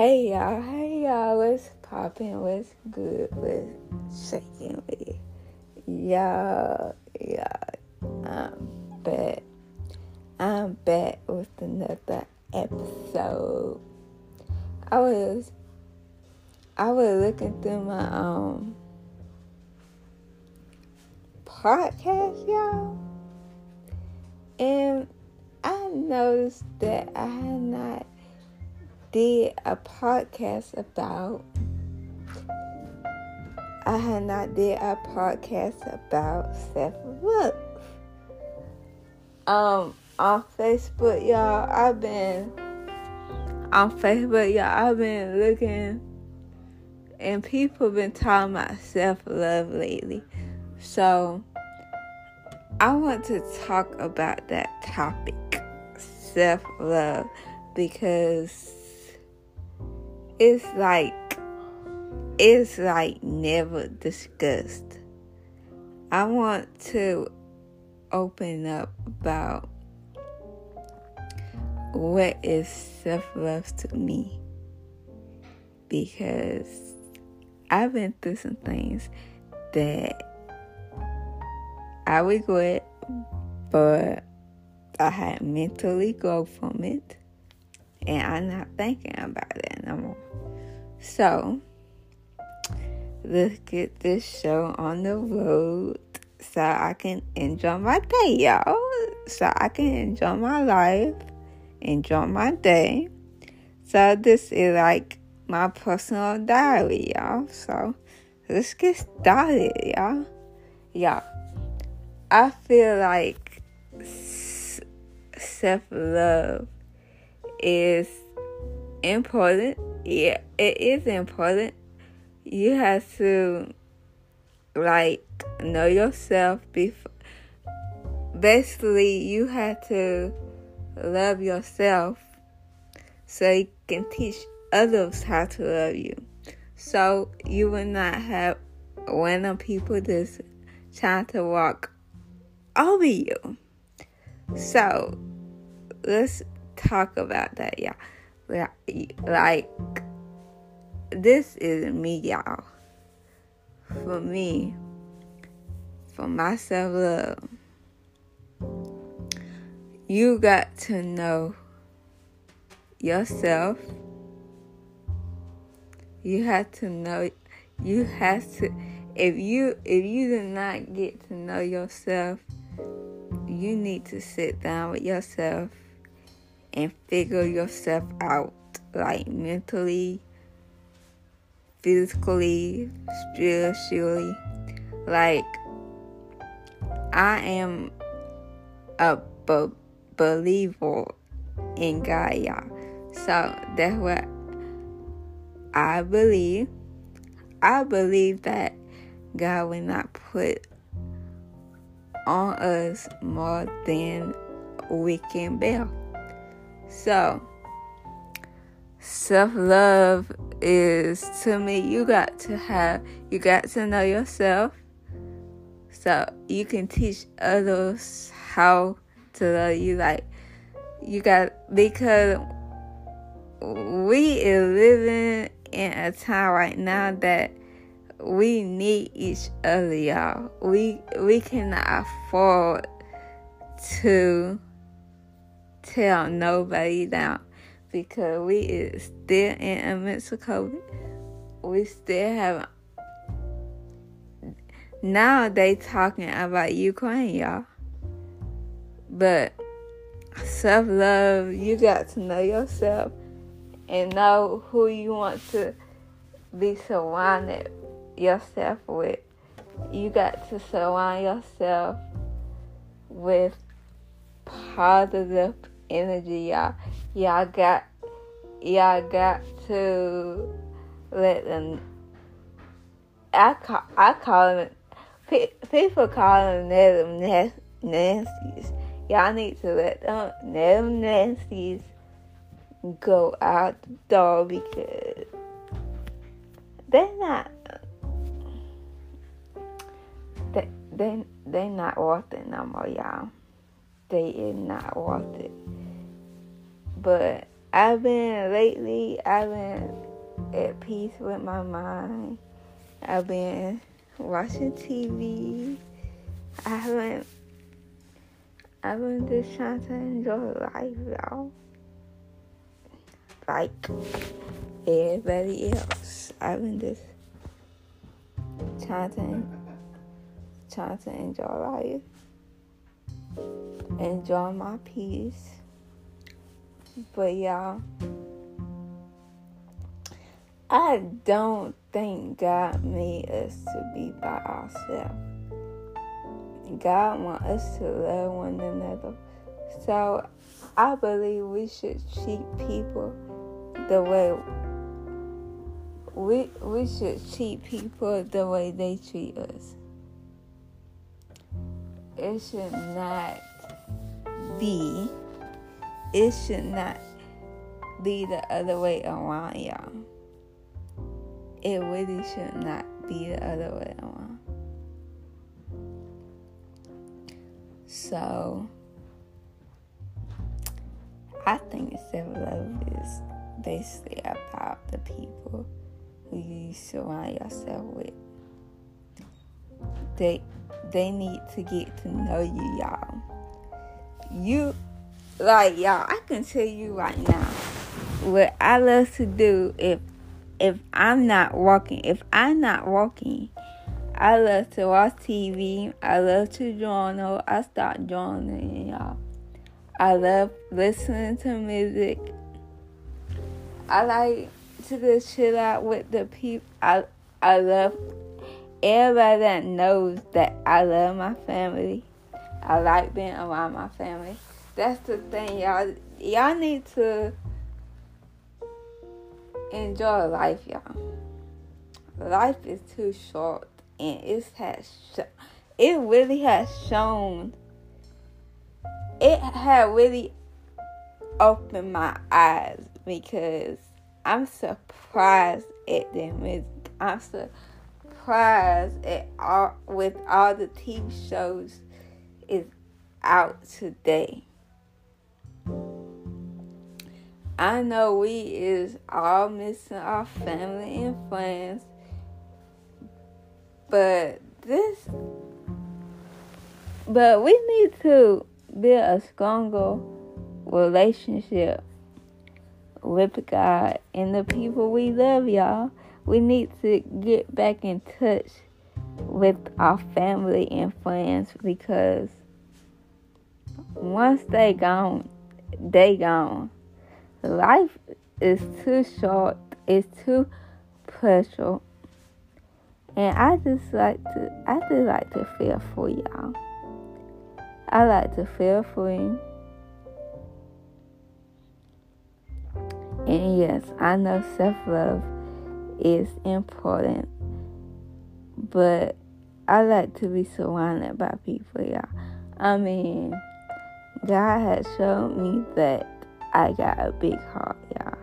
Hey y'all, hey y'all, what's popping? What's good? What's shaking with y'all? Y'all, I'm back. I'm back with another episode. I was, I was looking through my um podcast, y'all, and I noticed that I had not did a podcast about I had not did a podcast about self love. Um on Facebook y'all I've been on Facebook y'all I've been looking and people been talking about self love lately. So I want to talk about that topic, self love, because it's like it's like never discussed. I want to open up about what is self love to me because I've been through some things that I regret, but I had mentally grow from it, and I'm not thinking about it no more. So, let's get this show on the road so I can enjoy my day, y'all. So I can enjoy my life, enjoy my day. So, this is like my personal diary, y'all. So, let's get started, y'all. Y'all, I feel like self love is important yeah, it is important. You have to like know yourself before. Basically, you have to love yourself so you can teach others how to love you. So you will not have random people just trying to walk over you. So let's talk about that, y'all like this is me, y'all. For me, for my self love, you got to know yourself. You have to know. You have to. If you if you do not get to know yourself, you need to sit down with yourself and figure yourself out like mentally, physically, spiritually. Like, I am a b- believer in God, y'all. So that's what I believe. I believe that God will not put on us more than we can bear. So, self love is to me, you got to have, you got to know yourself so you can teach others how to love you. Like, you got, because we is living in a time right now that we need each other, y'all. We we cannot afford to tell nobody down because we is still in a of COVID. We still have now they talking about Ukraine, y'all. But self love, you got to know yourself and know who you want to be surrounded yourself with. You got to surround yourself with positive energy, y'all. Y'all got y'all got to let them. I call I call them people call them them nasties. Y'all need to let them them nasties go out the door because they're not they they they not worth it no more, y'all. They is not worth it. But I've been lately. I've been at peace with my mind. I've been watching TV. I haven't. I've been just trying to enjoy life, y'all. Like everybody else. I've been just trying to trying to enjoy life. Enjoy my peace. But y'all, I don't think God made us to be by ourselves. God wants us to love one another. So I believe we should treat people the way we we should treat people the way they treat us. It should not be it should not be the other way around, y'all. It really should not be the other way around. So, I think self love is basically about the people who you surround yourself with. They they need to get to know you, y'all. You like y'all, I can tell you right now what I love to do if if I'm not walking. If I'm not walking, I love to watch TV. I love to journal. I start journaling, y'all. I love listening to music. I like to just chill out with the people. I I love everybody that knows that I love my family. I like being around my family that's the thing, y'all. Y'all need to enjoy life, y'all. Life is too short, and it has sh- it really has shown. It had really opened my eyes because I'm surprised at them. I'm surprised at all with all the TV shows is out today. I know we is all missing our family and friends, but this, but we need to build a stronger relationship with God and the people we love, y'all. We need to get back in touch with our family and friends because once they gone, they gone. Life is too short, it's too precious. And I just like to I just like to feel for y'all. I like to feel free. And yes, I know self love is important. But I like to be surrounded by people, y'all. I mean, God has shown me that I got a big heart, y'all.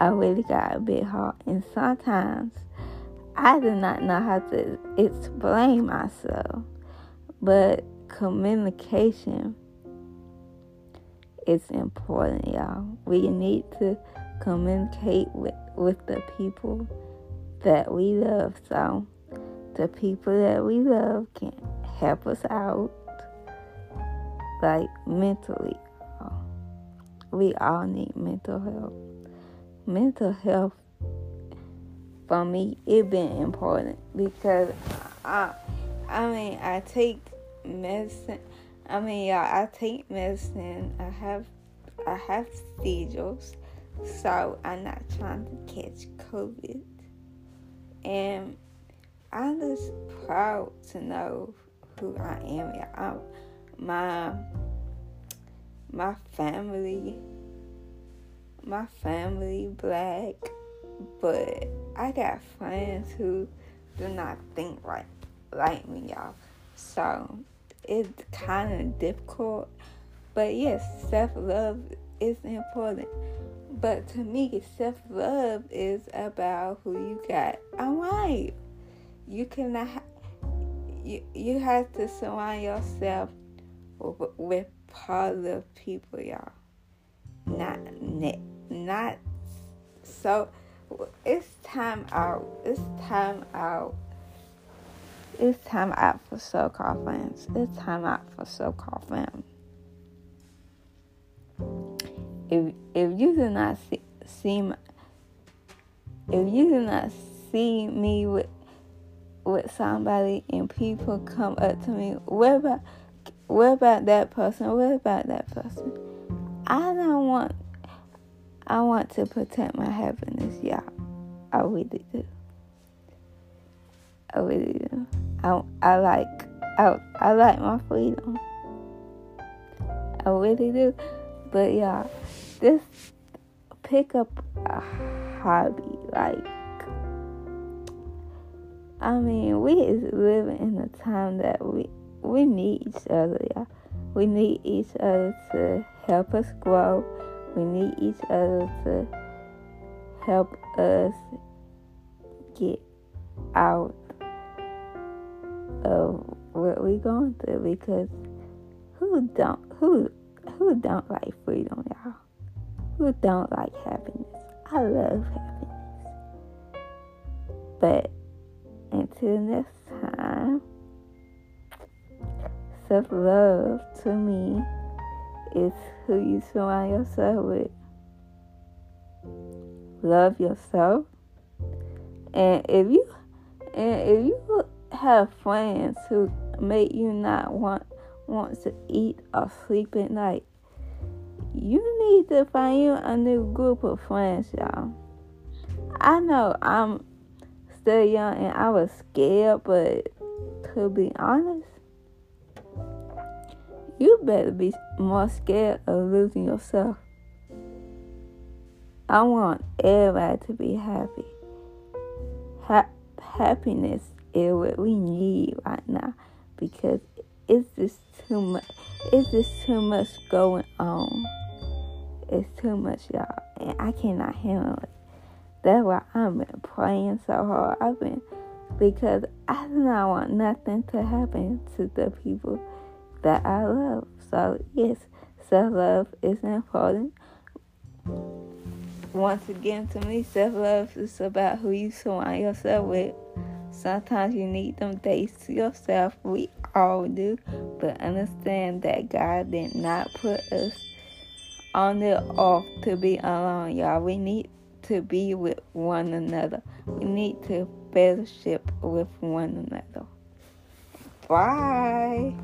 I really got a big heart. And sometimes I do not know how to explain myself. But communication is important, y'all. We need to communicate with, with the people that we love. So the people that we love can help us out, like mentally we all need mental health. Mental health for me it been important because I I mean I take medicine I mean yeah I take medicine I have I have seizures so I'm not trying to catch COVID and I'm just proud to know who I am. I'm, my my family, my family black, but I got friends who do not think like like me, y'all. So it's kind of difficult, but yes, self love is important. But to me, self love is about who you got around you. cannot. You you have to surround yourself with, positive people, y'all. Not not so. It's time out. It's time out. It's time out for so-called fans. It's time out for so-called fans. If if you do not see, see my, if you do not see me with with somebody and people come up to me, about what about that person? What about that person? I don't want I want to protect my happiness, y'all. I really do. I really do. I, I like I, I like my freedom. I really do. But y'all, just pick up a hobby. Like I mean, we is living in a time that we we need each other, y'all. We need each other to help us grow. We need each other to help us get out of what we're going through because who don't who who don't like freedom, y'all? Who don't like happiness? I love happiness. But until next time, self love to me is who you surround yourself with. Love yourself. And if you and if you have friends who make you not want want to eat or sleep at night, you need to find you a new group of friends, y'all. I know I'm still young and I was scared, but to be honest, you better be more scared of losing yourself. I want everybody to be happy. Ha- happiness is what we need right now because it's just too much. It's just too much going on. It's too much, y'all, and I cannot handle it. That's why I've been praying so hard. I've been because I do not want nothing to happen to the people that I love. So, yes, self love is important. Once again, to me, self love is about who you surround yourself with. Sometimes you need them days to yourself. We all do. But understand that God did not put us on the earth to be alone, y'all. We need to be with one another. We need to fellowship with one another. Bye.